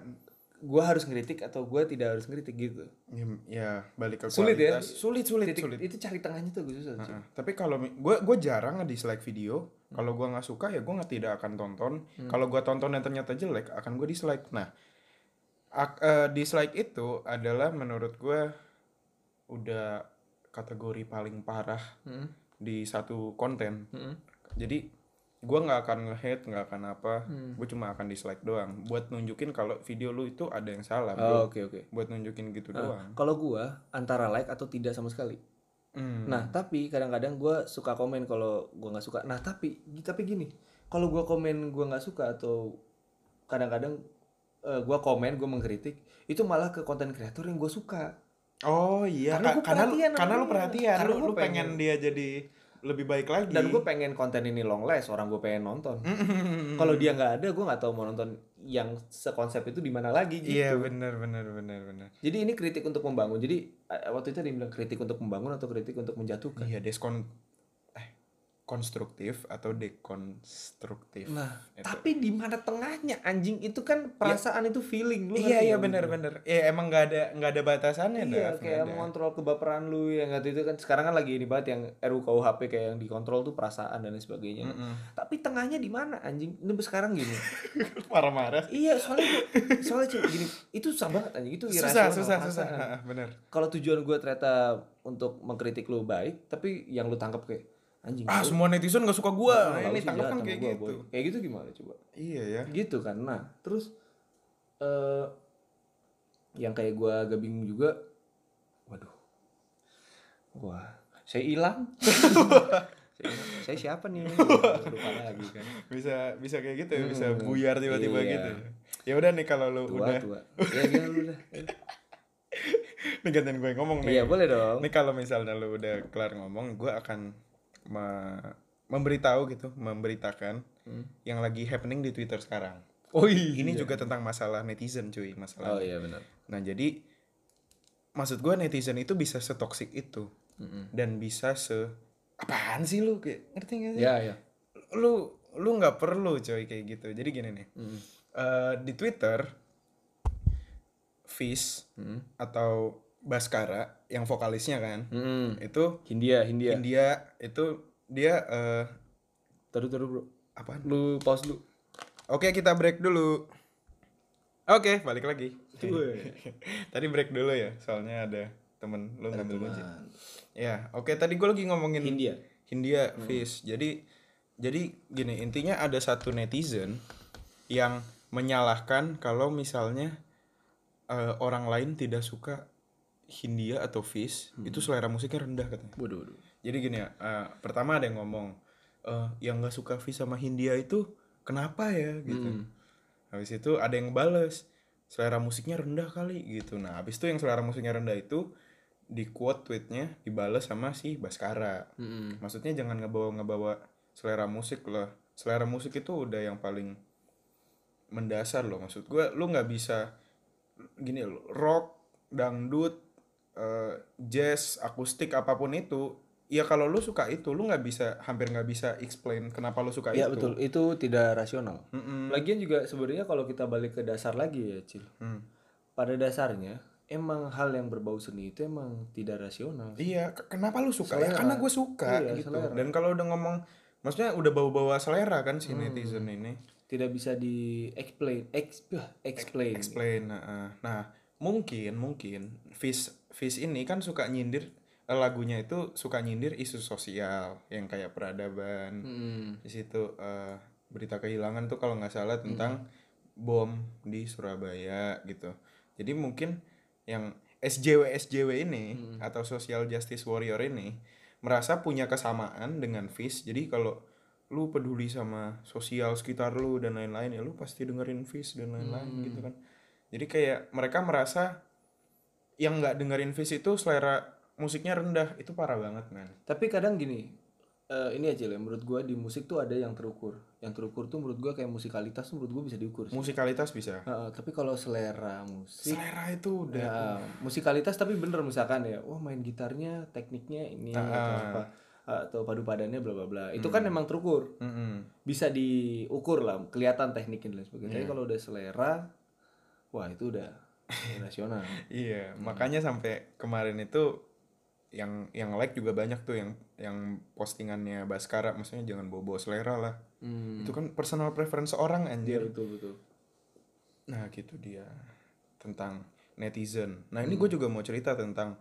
gue harus ngeritik atau gue tidak harus ngeritik gitu ya, ya balik ke sulit ya kualitas. sulit sulit, Titik- sulit. itu cari tengahnya tuh gue susah cuy. Ah, tapi kalau gue gue jarang nge-dislike video kalau gua nggak suka ya gua nggak tidak akan tonton kalau gua tonton dan ternyata jelek akan gue dislike nah ak- eh, dislike itu adalah menurut gua udah kategori paling parah Mm-mm. di satu konten Mm-mm. jadi gue nggak akan nge-hate nggak akan apa Hmm. gue cuma akan dislike doang buat nunjukin kalau video lu itu ada yang salah Oh, bro oke oke. buat nunjukin gitu Nah, doang kalau gua antara like atau tidak sama sekali. Hmm. Nah, tapi kadang-kadang gua suka komen kalau gua nggak suka. Nah, tapi tapi gini, kalau gua komen gua nggak suka atau kadang-kadang eh, gua komen, gua mengkritik, itu malah ke konten kreator yang gua suka. oh iya Karena Ka- karena karena lu perhatian Karena lu, lu pengen pengen. dia jadi lebih baik lagi Dan gue pengen konten ini long last, orang gue pengen nonton. Kalau dia nggak ada, gue nggak tahu mau nonton yang sekonsep itu di mana lagi gitu. iya benar benar benar benar Jadi ini kritik untuk membangun. Jadi eh, waktu itu dia bilang kritik untuk membangun atau kritik untuk menjatuhkan. iya deskon eh konstruktif atau dekonstruktif Nah, Itu. tapi di mana tengahnya anjing itu kan perasaan itu feeling lu iya iya benar benar ya emang nggak ada nggak ada batasannya? Iya, nggak kayak ada. mengontrol kebaperan lu yang nggak itu kan sekarang kan lagi ini banget yang RUKUHP kayak yang dikontrol tuh perasaan dan lain sebagainya. Mm-mm. Tapi tengahnya di mana anjing? Ini sekarang gini. [LAUGHS] marah-marah iya, soalnya soalnya gini, itu susah banget anjing, itu susah susah susah benar Kalau tujuan gue ternyata untuk mengkritik lu baik, tapi yang lu tangkap kayak anjing. ah semua netizen nggak suka gua. Nah, nah, ini sama kayak gua, gitu. Boy. Kayak gitu gimana coba? iya ya. Gitu kan. Nah terus eh yang kayak gua agak bingung juga waduh wah [LAUGHS] saya hilang. Saya, saya siapa nih? Lupa lagi kan. Bisa bisa kayak gitu ya bisa Hmm, buyar tiba-tiba iya. gitu. Ya udah nih kalau lu tua udah. tua. Ya gila lu dah [LAUGHS] nih gantian gue ngomong nih. Iya boleh dong. Ini kalau misalnya lu udah kelar ngomong, gue akan me- memberitahu gitu, memberitakan Hmm. yang lagi happening di Twitter sekarang. oh iya Ini juga tentang masalah netizen, cuy, masalah. oh iya benar Nah jadi maksud gue netizen itu bisa setoksik itu Mm-mm. dan bisa se apaan sih lu kayak ngerti gak sih? ya ya Lu lu nggak perlu coy kayak gitu. Jadi gini nih, Mm-mm. eh, di Twitter, Fish Mm-mm. atau Baskara yang vokalisnya kan, Mm-mm. itu Hindia Hindia India itu dia eh taruh taruh bro apaan? lu pause dulu Oke, kita break dulu. Oke, balik lagi. [LAUGHS] Tadi break dulu ya, soalnya ada temen lu ngambil kunci. Ya, oke tadi gue lagi ngomongin Hindia Hindia Fish. Jadi jadi gini, intinya ada satu netizen yang menyalahkan kalau misalnya eh, orang lain tidak suka Hindia atau Fish, itu selera musiknya rendah katanya. waduh waduh Jadi gini ya, eh, pertama ada yang ngomong eh, yang nggak suka Fish sama Hindia itu kenapa ya gitu. Hmm. Habis itu ada yang bales selera musiknya rendah kali gitu. Nah, habis itu yang selera musiknya rendah itu di quote tweetnya dibales sama si Baskara. Mm-mm. Maksudnya jangan ngebawa-ngebawa selera musik lah. Selera musik itu udah yang paling mendasar loh. Maksud gue, lu nggak bisa gini loh, rock, dangdut, eh, jazz, akustik apa pun itu. Ya kalau lu suka itu, lu nggak bisa hampir nggak bisa explain kenapa lu suka Iya itu. betul, itu tidak rasional. Mm-mm. Lagian juga sebenarnya kalau kita balik ke dasar lagi ya, Cil. Hmm. Pada dasarnya emang hal yang berbau seni itu emang tidak rasional. Iya, ke- kenapa lu suka? Ya Selera. karena gue suka Iya, gitu. selera. Dan kalau udah ngomong, maksudnya udah bawa-bawa selera kan si Hmm. netizen ini. Tidak bisa di explain, ex, explain. Explain. Nah, nah, mungkin mungkin Fish Fish ini kan suka nyindir eh, lagunya itu suka nyindir isu sosial yang kayak peradaban. Hmm. Di situ eh, berita kehilangan tuh kalau nggak salah tentang bom di Surabaya gitu. Jadi mungkin yang SJW SJW ini atau social justice warrior ini merasa punya kesamaan dengan Fish. Jadi kalau lu peduli sama sosial sekitar lu dan lain-lain ya lu pasti dengerin Fish dan lain-lain gitu kan. Jadi kayak mereka merasa yang nggak dengerin Fish itu selera musiknya rendah itu parah banget man. Tapi kadang gini, eh, ini aja lah. Menurut gua di musik tuh ada yang terukur. Yang terukur tuh menurut gua kayak musikalitas tuh menurut gua bisa diukur. sih. Musikalitas bisa. Heeh, tapi kalau selera musik Selera itu udah Ya, musikalitas tapi bener misalkan ya, wah main gitarnya tekniknya ini atau Ah. apa atau padu padannya bla bla bla. Itu kan memang terukur. Mm-mm. Bisa diukur lah, kelihatan tekniknya dan sebagainya. Iya. Tapi kalau udah selera, wah itu udah rasional. [LAUGHS] Iya, makanya sampai kemarin itu yang yang like juga banyak tuh yang yang postingannya Baskara maksudnya jangan bobo selera lah. Hmm. Itu kan personal preference orang anjir. betul betul. Nah, gitu dia tentang netizen. Nah, ini gue juga mau cerita tentang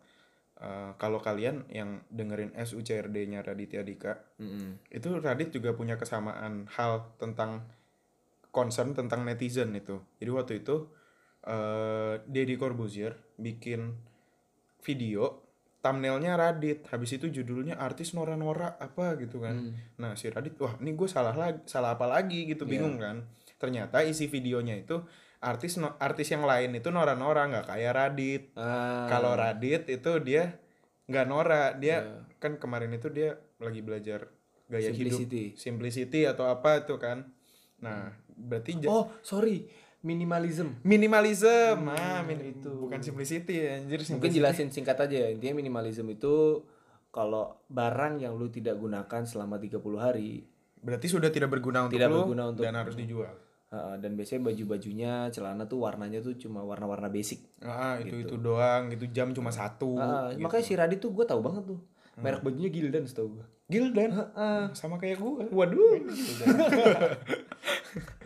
eh, kalau kalian yang dengerin SUCRD-nya Raditya Dika, Mm-mm. itu Radit juga punya kesamaan hal tentang concern tentang netizen itu. Jadi waktu itu eh Deddy Corbuzier bikin video thumbnailnya Radit, habis itu judulnya artis Nora Nora apa gitu kan. Hmm. Nah si Radit, wah ini gue salah lagi, salah apa lagi gitu bingung kan. Ternyata isi videonya itu artis no- artis yang lain itu Nora Nora nggak kayak Radit. Ah, Kalau Radit itu dia nggak Nora, dia Iya. kan kemarin itu dia lagi belajar gaya hidup Simplicity. simplicity atau apa itu kan. Nah, berarti Oh, sorry. Minimalism. minimalism. Ah, min- itu. bukan simplicity ya, anjir Mungkin simplicity. jelasin singkat aja ya. Intinya minimalism itu kalau barang yang lu tidak gunakan selama 30 hari Berarti sudah tidak berguna untuk Tidak lu berguna untuk- dan harus dijual. uh, dan biasanya baju-bajunya, celana tuh warnanya tuh cuma warna-warna basic. Ah, itu itu doang, itu jam cuma satu. Ah, gitu. Makanya si Radit tuh gue tahu banget tuh. Merek bajunya Gildan setahu gue. Gildan. Ah, Sama kayak gua. Waduh. [LAUGHS]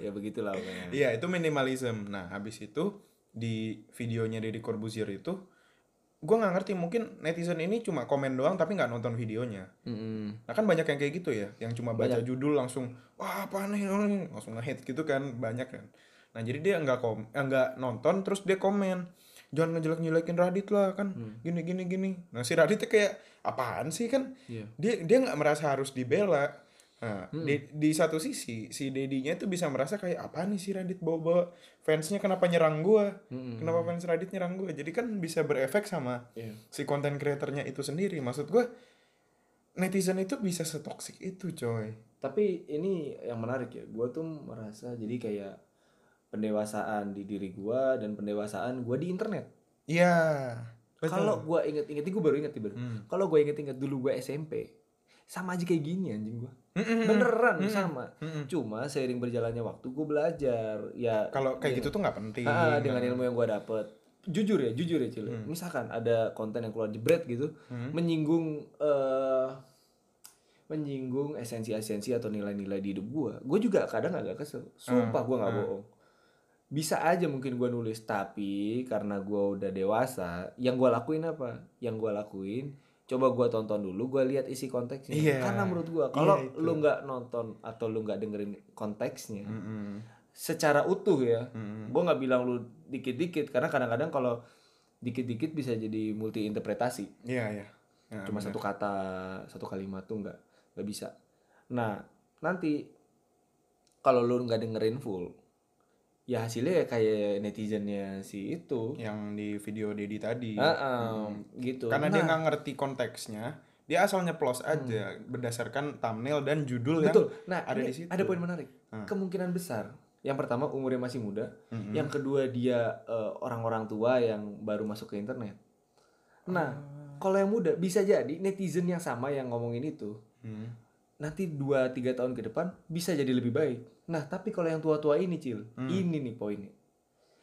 ya begitulah pokoknya. Iya, itu minimalism. Nah, habis itu di videonya Deddy Corbuzier itu gua nggak ngerti mungkin netizen ini cuma komen doang tapi nggak nonton videonya. Mm-mm. Nah kan banyak yang kayak gitu ya, yang cuma baca judul langsung wah apa nih ini?" langsung nge-hate gitu kan banyak kan. Nah jadi dia nggak kom eh, nggak nonton terus dia komen jangan ngejelek-jelekin Radit lah kan gini gini gini. Nah si Radit tuh kayak apaan sih kan? Iya. Dia dia nggak merasa harus dibela. Nah, di, di satu sisi si Dedinya itu bisa merasa kayak apa nih si Radit bawa-bawa fansnya kenapa nyerang gua? Mm-mm. Kenapa fans Radit nyerang gua? Jadi kan bisa berefek sama Iya. si konten kreatornya itu sendiri. Maksud gue netizen itu bisa setoksik itu coy. Tapi ini yang menarik ya. Gue tuh merasa jadi kayak pendewasaan di diri gue dan pendewasaan gue di internet. Iya. Kalau gue inget-inget, gue baru inget tiba. Hmm. Kalau gue inget-inget dulu gue SMP, sama aja kayak gini anjing gue. Mm-mm. Beneran sama. Mm-mm. Cuma seiring berjalannya waktu gue belajar. Ya Kalau kayak gitu tuh nggak penting. Ah, dengan ilmu yang gue dapet jujur ya jujur ya Cile Hmm. misalkan ada konten yang keluar jebret gitu menyinggung eh menyinggung esensi-esensi atau nilai-nilai di hidup gue gue juga kadang agak kesel sumpah gue nggak bohong bisa aja mungkin gue nulis tapi karena gue udah dewasa yang gue lakuin apa yang gue lakuin coba gue tonton dulu gue lihat isi konteksnya Iya. karena menurut gue kalau Iya, itu. lu nggak nonton atau lu nggak dengerin konteksnya Mm-mm. secara utuh ya Mm-mm. gue nggak bilang lu dikit-dikit karena kadang-kadang kalau dikit-dikit bisa jadi multi interpretasi Iya iya. Ya, cuma bener. satu kata satu kalimat tuh nggak nggak bisa nah nanti kalau lu nggak dengerin full ya hasilnya ya kayak netizennya si itu yang di video Dedi tadi. Ah, ah, gitu Karena dia Nah, nggak ngerti konteksnya, dia asal nyeplos aja berdasarkan thumbnail dan judul Hmm. betul yang nah ada di situ. ada poin menarik Hmm. kemungkinan besar yang pertama umurnya masih muda Mm-mm. yang kedua dia eh, orang-orang tua yang baru masuk ke internet nah kalau yang muda bisa jadi netizen yang sama yang ngomongin itu Hmm. Nanti 2-3 tahun ke depan bisa jadi lebih baik nah tapi kalau yang tua-tua ini cil Hmm. ini nih poinnya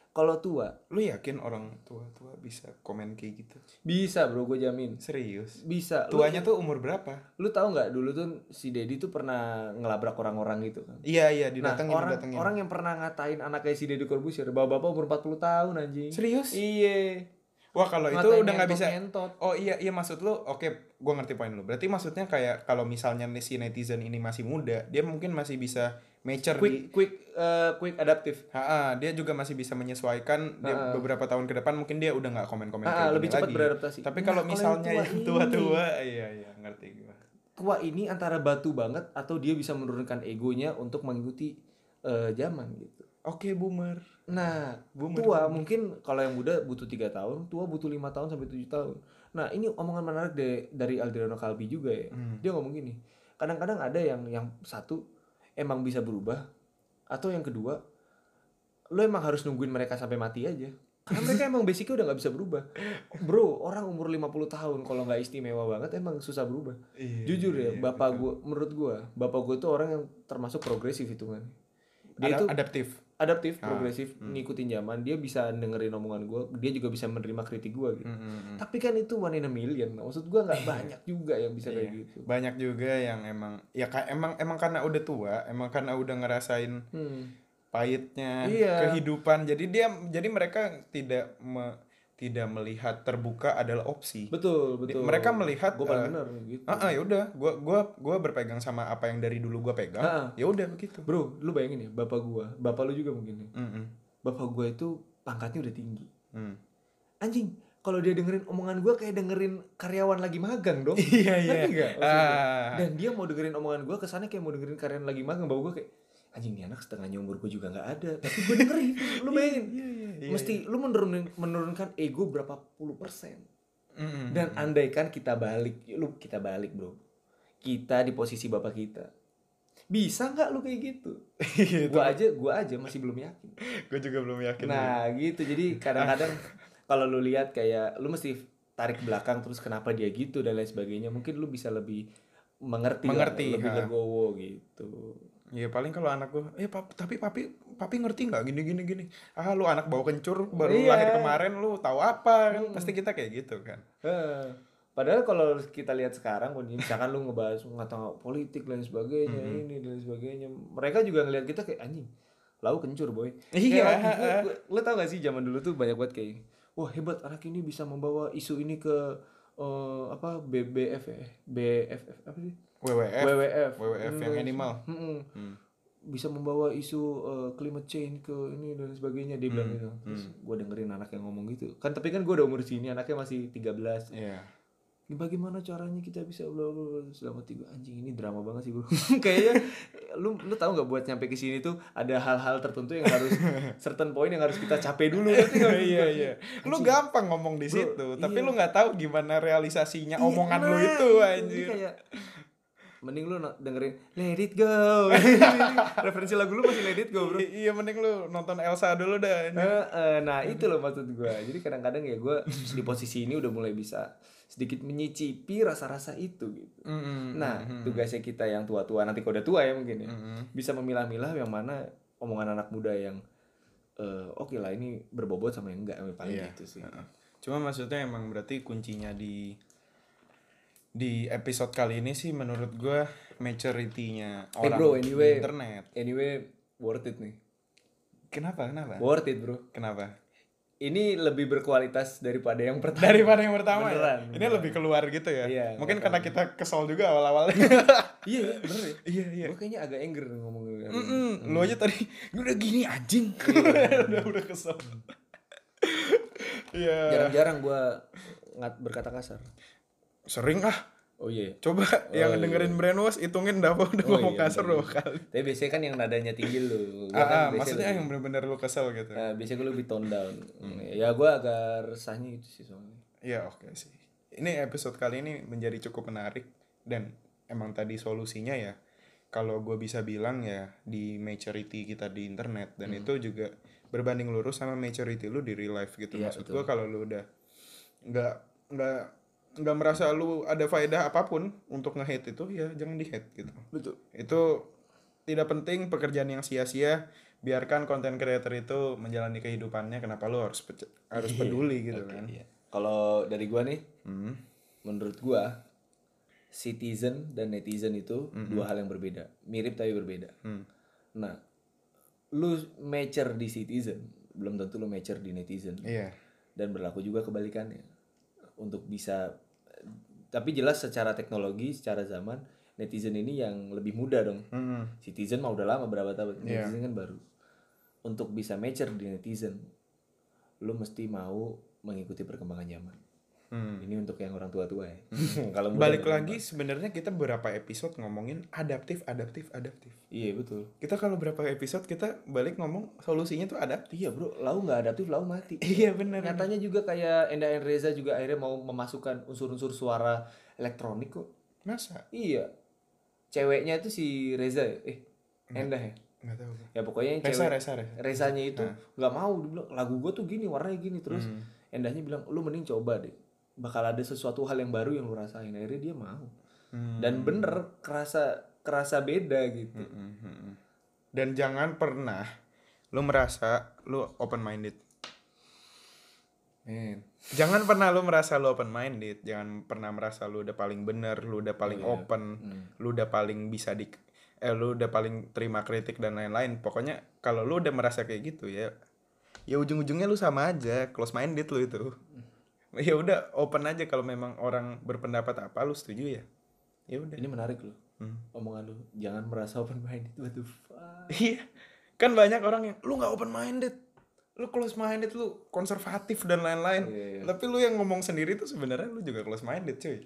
kalau tua Lu yakin orang tua-tua bisa komen kayak gitu? bisa bro gue jamin Serius? bisa Lu- Tuanya tuh umur berapa? lu tahu nggak dulu tuh si Dedi tuh pernah ngelabrak orang-orang gitu kan Iya iya Nah, didatengin orang didatengin. orang yang pernah ngatain anaknya si Deddy Corbuzier, bapak-bapak umur 40 tahun anjing. Serius? Iya. Wah kalau itu udah nggak bisa. ngentot-ngentot. Oh iya iya maksud lu oke gua ngerti poin lu. Berarti maksudnya kayak kalau misalnya nih si netizen ini masih muda, dia mungkin masih bisa mature di Quick quick eh, quick adaptif. Ha, dia juga masih bisa menyesuaikan dia Ha-ha. beberapa tahun ke depan mungkin dia udah nggak komen-komen Ah, kayak lebih cepat lagi. beradaptasi. Tapi Nah, kalau misalnya yang yang tua tua-tua, iya iya ngerti gua. Tua ini antara batu banget atau dia bisa menurunkan egonya untuk mengikuti eh, zaman gitu. Oke boomer. Nah, Boomer. tua mungkin kalau yang muda butuh tiga tahun, tua butuh lima tahun sampai tujuh tahun. Nah, ini omongan menarik de- dari Aldriano Kalbi juga ya. Hmm. Dia ngomong gini, kadang-kadang ada yang yang satu emang bisa berubah, atau yang kedua, lo emang harus nungguin mereka sampai mati aja. Karena mereka emang basicnya udah nggak bisa berubah. Bro, orang umur 50 tahun kalau nggak istimewa banget emang susah berubah. Iya, Jujur ya, iya, bapak gue, menurut gue, bapak gue tuh orang yang termasuk progresif hitungannya. Dia Ada- itu adaptif. Adaptif, Ah, progresif, ngikutin zaman. Dia bisa dengerin omongan gue, dia juga bisa menerima kritik gue gitu. Hmm, hmm, hmm. Tapi kan itu one in a million. Maksud gue nggak banyak juga yang bisa kayak Iya. gitu. Banyak juga yang emang ya kayak emang emang karena udah tua, emang karena udah ngerasain Hmm. pahitnya Iya. kehidupan. Jadi dia jadi mereka tidak me- tidak melihat terbuka adalah opsi. betul betul mereka melihat, gue paling eh, benar gitu Ah, ah, ya udah, gua gua gua berpegang sama apa yang dari dulu gua pegang. Ah, ah. Ya udah begitu. bro lu bayangin ya bapak gua bapak lu juga mungkin ya Mm-mm. bapak gua itu pangkatnya udah tinggi Hmm. anjing kalau dia dengerin omongan gua kayak dengerin karyawan lagi magang dong [LAUGHS] Iya iya. Ngerti nggak maksudnya? Ah. dan dia mau dengerin omongan gua kesannya kayak mau dengerin karyawan lagi magang bapak gua kayak anjing nih anak setengahnya umur gua juga nggak ada tapi gua dengerin [LAUGHS] lu bayangin Iya iya. Iya, mesti lu menurunkan menurunkan ego berapa puluh persen Mm-mm. dan andaikan kita balik lu kita balik bro kita di posisi bapak kita bisa nggak lu kayak gitu Gitu. [LAUGHS] gua aja gua aja masih belum yakin [LAUGHS] Gua juga belum yakin. nah gitu jadi [LAUGHS] kadang-kadang kalau lu lihat kayak lu mesti tarik belakang terus kenapa dia gitu dan lain sebagainya mungkin lu bisa lebih mengerti, lah, Mengerti, lebih ha. legowo gitu Iya paling kalau anak gua, eh pap, tapi papi papi ngerti nggak gini gini gini. Ah lu anak bau kencur baru Iya. lahir kemarin lu tahu apa kan? Pasti kita kayak gitu kan. Eh, Padahal kalau kita lihat sekarang, misalkan lu ngebahas ngata politik dan sebagainya, ini dan sebagainya, mereka juga ngelihat kita kayak anjing, lau kencur boy. [LAUGHS] Iya. Kayak, Lu tau gak sih zaman dulu tuh banyak banget kayak, wah hebat anak ini bisa membawa isu ini ke eh, apa BBF ya, BFF apa sih? WWF, WWF, WWF yang Hmm, animal. mm-mm. Hmm. bisa membawa isu eh, climate change ke ini dan sebagainya dia bilang Hmm, gitu. Terus gue dengerin anak yang ngomong gitu. Kan tapi kan gue udah umur sini, anaknya masih 13 Iya. Ini bagaimana caranya kita bisa bla bla selama tiga anjing ini drama banget sih bro [LAUGHS] kayaknya lu lu tahu nggak buat nyampe ke sini tuh ada hal-hal tertentu yang harus [LAUGHS] certain point yang harus kita capai dulu maksud iya iya. Lu gampang ngomong di Bro, situ, tapi iya. lu nggak tahu gimana realisasinya Iya, omongan lu nah, itu anjir. kayak mending lu dengerin Let It Go [LAUGHS] referensi lagu lu masih Let It Go bro I- iya mending lu nonton Elsa dulu dah. Eh, eh, nah itu loh maksud gue jadi kadang-kadang ya gue di posisi ini udah mulai bisa sedikit menyicipi rasa-rasa itu gitu Mm-mm. Nah, tugasnya kita yang tua-tua nanti kalau udah tua ya mungkin ya, Mm-mm. bisa memilah-milah yang mana omongan anak muda yang eh, oke lah ini berbobot sama yang enggak paling Iya. gitu sih. Heeh. Cuma maksudnya emang berarti kuncinya di di episode kali ini sih menurut gua maturity-nya Eh orang bro, di anyway, internet. anyway worth it nih. Kenapa? Kenapa? Worth it bro. Kenapa? Ini lebih berkualitas daripada yang pertama. Daripada yang pertama Beneran, ya. Ini lebih keluar gitu ya. Iya, Mungkin karena kita kesal juga awal-awal. [LAUGHS] iya, iya, bener ya. iya, iya. Gue kayaknya agak anger ngomong Mm-mm. Lu aja tadi udah gini anjing. [LAUGHS] Iya. udah udah kesel. Iya. Jarang-jarang gue ngat berkata kasar. Sering ah. Oh iya. Coba yang dengerin brainwash hitungin udah udah Oh ngomong iya, kasar dua kali. Tapi biasanya kan yang nadanya tinggi lu. Gua Ah, kan ah, maksudnya lebih- yang bener-bener lu kesel gitu. Nah, biasanya gue lebih tone down. Ya gue agak resahnya itu sih soalnya. Iya oke sih. Ini episode kali ini menjadi cukup menarik dan emang tadi solusinya ya kalau gue bisa bilang ya di maturity kita di internet dan itu juga berbanding lurus sama maturity lu di real life gitu. Iya, Maksud gue kalau lu udah nggak nggak nggak merasa lu ada faedah apa pun untuk nge-hate itu ya jangan di-hate gitu. Betul. Itu tidak penting pekerjaan yang sia-sia biarkan konten creator itu menjalani kehidupannya kenapa lu harus harus peduli gitu kan. Iya. Kalau dari gua nih, Hmm. menurut gua citizen dan netizen itu dua hal yang berbeda, mirip tapi berbeda. Hmm. Nah, lu mature di citizen, belum tentu lu mature di netizen. Iya. Dan berlaku juga kebalikannya. Untuk bisa tapi jelas secara teknologi, secara zaman netizen ini yang lebih muda dong. Mm-mm. Citizen mah udah lama berapa tahun, Iya. netizen kan baru. Untuk bisa mature di netizen, lu mesti mau mengikuti perkembangan zaman. Hmm. Ini untuk yang orang tua-tua ya. [LAUGHS] Kalau muda Balik lagi sebenarnya kita berapa episode ngomongin adaptif, adaptif, adaptif. Iya betul. Kita kalau berapa episode kita balik ngomong solusinya tuh adaptif. Iya bro, lau nggak adaptif, lau mati. [LAUGHS] Iya benar. Nyatanya juga kayak Enda Reza juga akhirnya mau memasukkan unsur-unsur suara elektronik kok. Masa? Iya. Ceweknya itu si Reza ya? Eh, Endah ya? Nggak tahu. Ya pokoknya yang Resa, cewek Resa, Resa. Rezanya itu nggak mau dia bilang lagu gue tuh gini warnanya gini terus Hmm. Endahnya bilang lu mending coba deh bakal ada sesuatu hal yang baru yang lu rasain akhirnya dia mau Hmm. dan bener kerasa kerasa beda gitu Mm-mm, mm-mm. Dan jangan pernah lu merasa lu open minded. men Jangan pernah lu merasa lu open minded, jangan pernah merasa lu udah paling bener, lu udah paling Iya. open, Hmm. lu udah paling bisa di eh lu udah paling terima kritik dan lain-lain. Pokoknya kalau lu udah merasa kayak gitu ya ya ujung-ujungnya lu sama aja close minded lu itu ya udah open aja kalau memang orang berpendapat apa lu setuju ya ya udah Ini menarik loh. Hmm. Omongan lu. Jangan merasa open minded. What the fuck? [LAUGHS] iya kan banyak orang yang lu nggak open minded lu close minded lu konservatif dan lain-lain Iya, iya. tapi lu yang ngomong sendiri tuh sebenarnya lu juga close minded cuy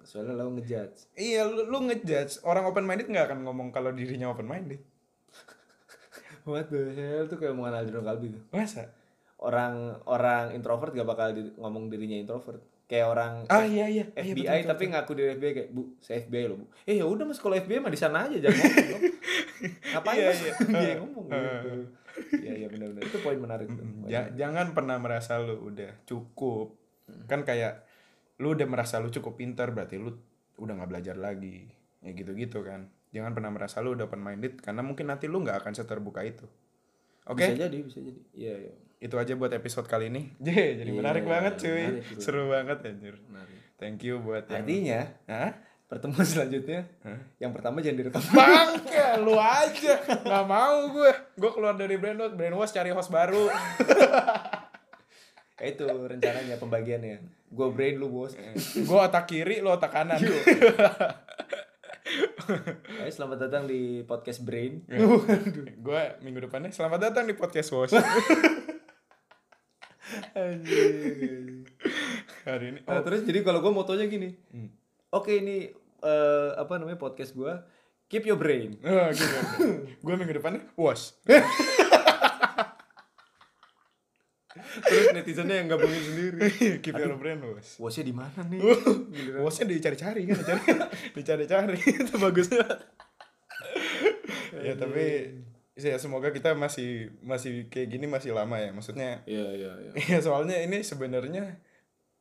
Soalnya lo ngejudge. iya lu, lu ngejudge orang open minded nggak akan ngomong kalau dirinya open minded [LAUGHS] What the hell tuh kayak omongan Aldino Kalbi tuh. masa Orang orang introvert gak bakal di- ngomong dirinya introvert. Kayak orang ah iya iya. Iya, FBI betul, betul, tapi ngaku diri FBI kayak bu saya FBI loh bu. Eh ya udah mas kalau FBI mah di sana aja jangan ngomong dong. [LAUGHS] ngapain Iya, mas? iya. [LAUGHS] dia ngomong [LAUGHS] gitu. Iya iya benar-benar itu poin menarik tuh Ja- jangan pernah merasa lu udah cukup. Kan kayak lu udah merasa lu cukup pintar berarti lu udah nggak belajar lagi. Ya gitu-gitu kan. Jangan pernah merasa lu udah open minded karena mungkin nanti lu nggak akan seterbuka itu. Oke? Bisa jadi bisa jadi. Iya iya itu aja buat episode kali ini. Jeh, [LAUGHS] jadi Iya, menarik banget cuy. menarik, bro. seru banget anjir. Menarik. Thank you buat yang artinya Hah? pertemuan selanjutnya yang pertama jangan direkam. [LAUGHS] Bangke, lu aja. Nggak mau gue gue keluar dari brainwash brainwash cari host baru. [LAUGHS] Ya itu rencananya pembagiannya. Gue brain lu bos. Gue otak kiri lu otak kanan. Ayo selamat datang di podcast brain. Gue minggu depannya selamat datang di podcast Wash hari ini Nah, oh, terus jadi kalau gue motonya gini. Hmm. oke ini eh, apa namanya podcast gue keep your brain. [LAUGHS] Oh gue minggu depannya wash. Terus netizennya yang gabungin sendiri. [LAUGHS] Keep your brain wash. Wosnya di mana nih? [LAUGHS] washnya dicari-cari kan dicari dicari-cari itu bagusnya. Ya tapi ya semoga kita masih masih kayak gini masih lama ya maksudnya Iya iya iya. [LAUGHS] ya soalnya ini sebenarnya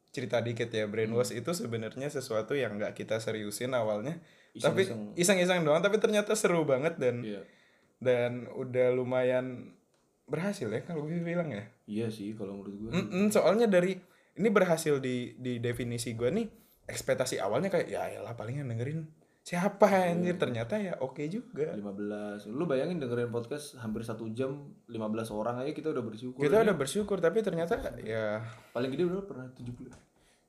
cerita dikit ya brainwash Hmm. itu sebenarnya sesuatu yang nggak kita seriusin awalnya tapi Iseng-iseng. doang tapi ternyata seru banget dan Iya. dan udah lumayan berhasil ya kalau gue bilang ya Iya sih kalau menurut gue. Mm-mm, soalnya dari ini berhasil di di definisi gue nih ekspektasi awalnya kayak ya elah paling yang dengerin siapa Iya. anjir ternyata ya oke juga 15. Lu bayangin dengerin podcast hampir satu jam 15 orang aja kita udah bersyukur. kita udah bersyukur tapi ternyata ya paling gede udah pernah 70.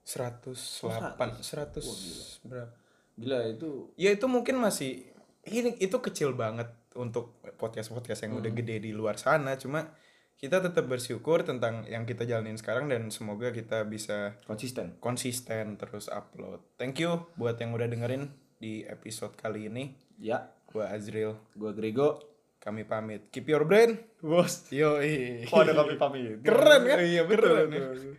108 100 berapa Gila itu ya itu mungkin masih ini itu kecil banget untuk podcast podcast yang Hmm. udah gede di luar sana cuma kita tetap bersyukur tentang yang kita jalanin sekarang dan semoga kita bisa konsisten. konsisten terus upload thank you buat yang udah dengerin di episode kali ini Ya, gua Azril gua Grego. kami pamit keep your brain Bos. yo Oh, ada kami pamit. keren kan Iya, betul. Keren ya? betul.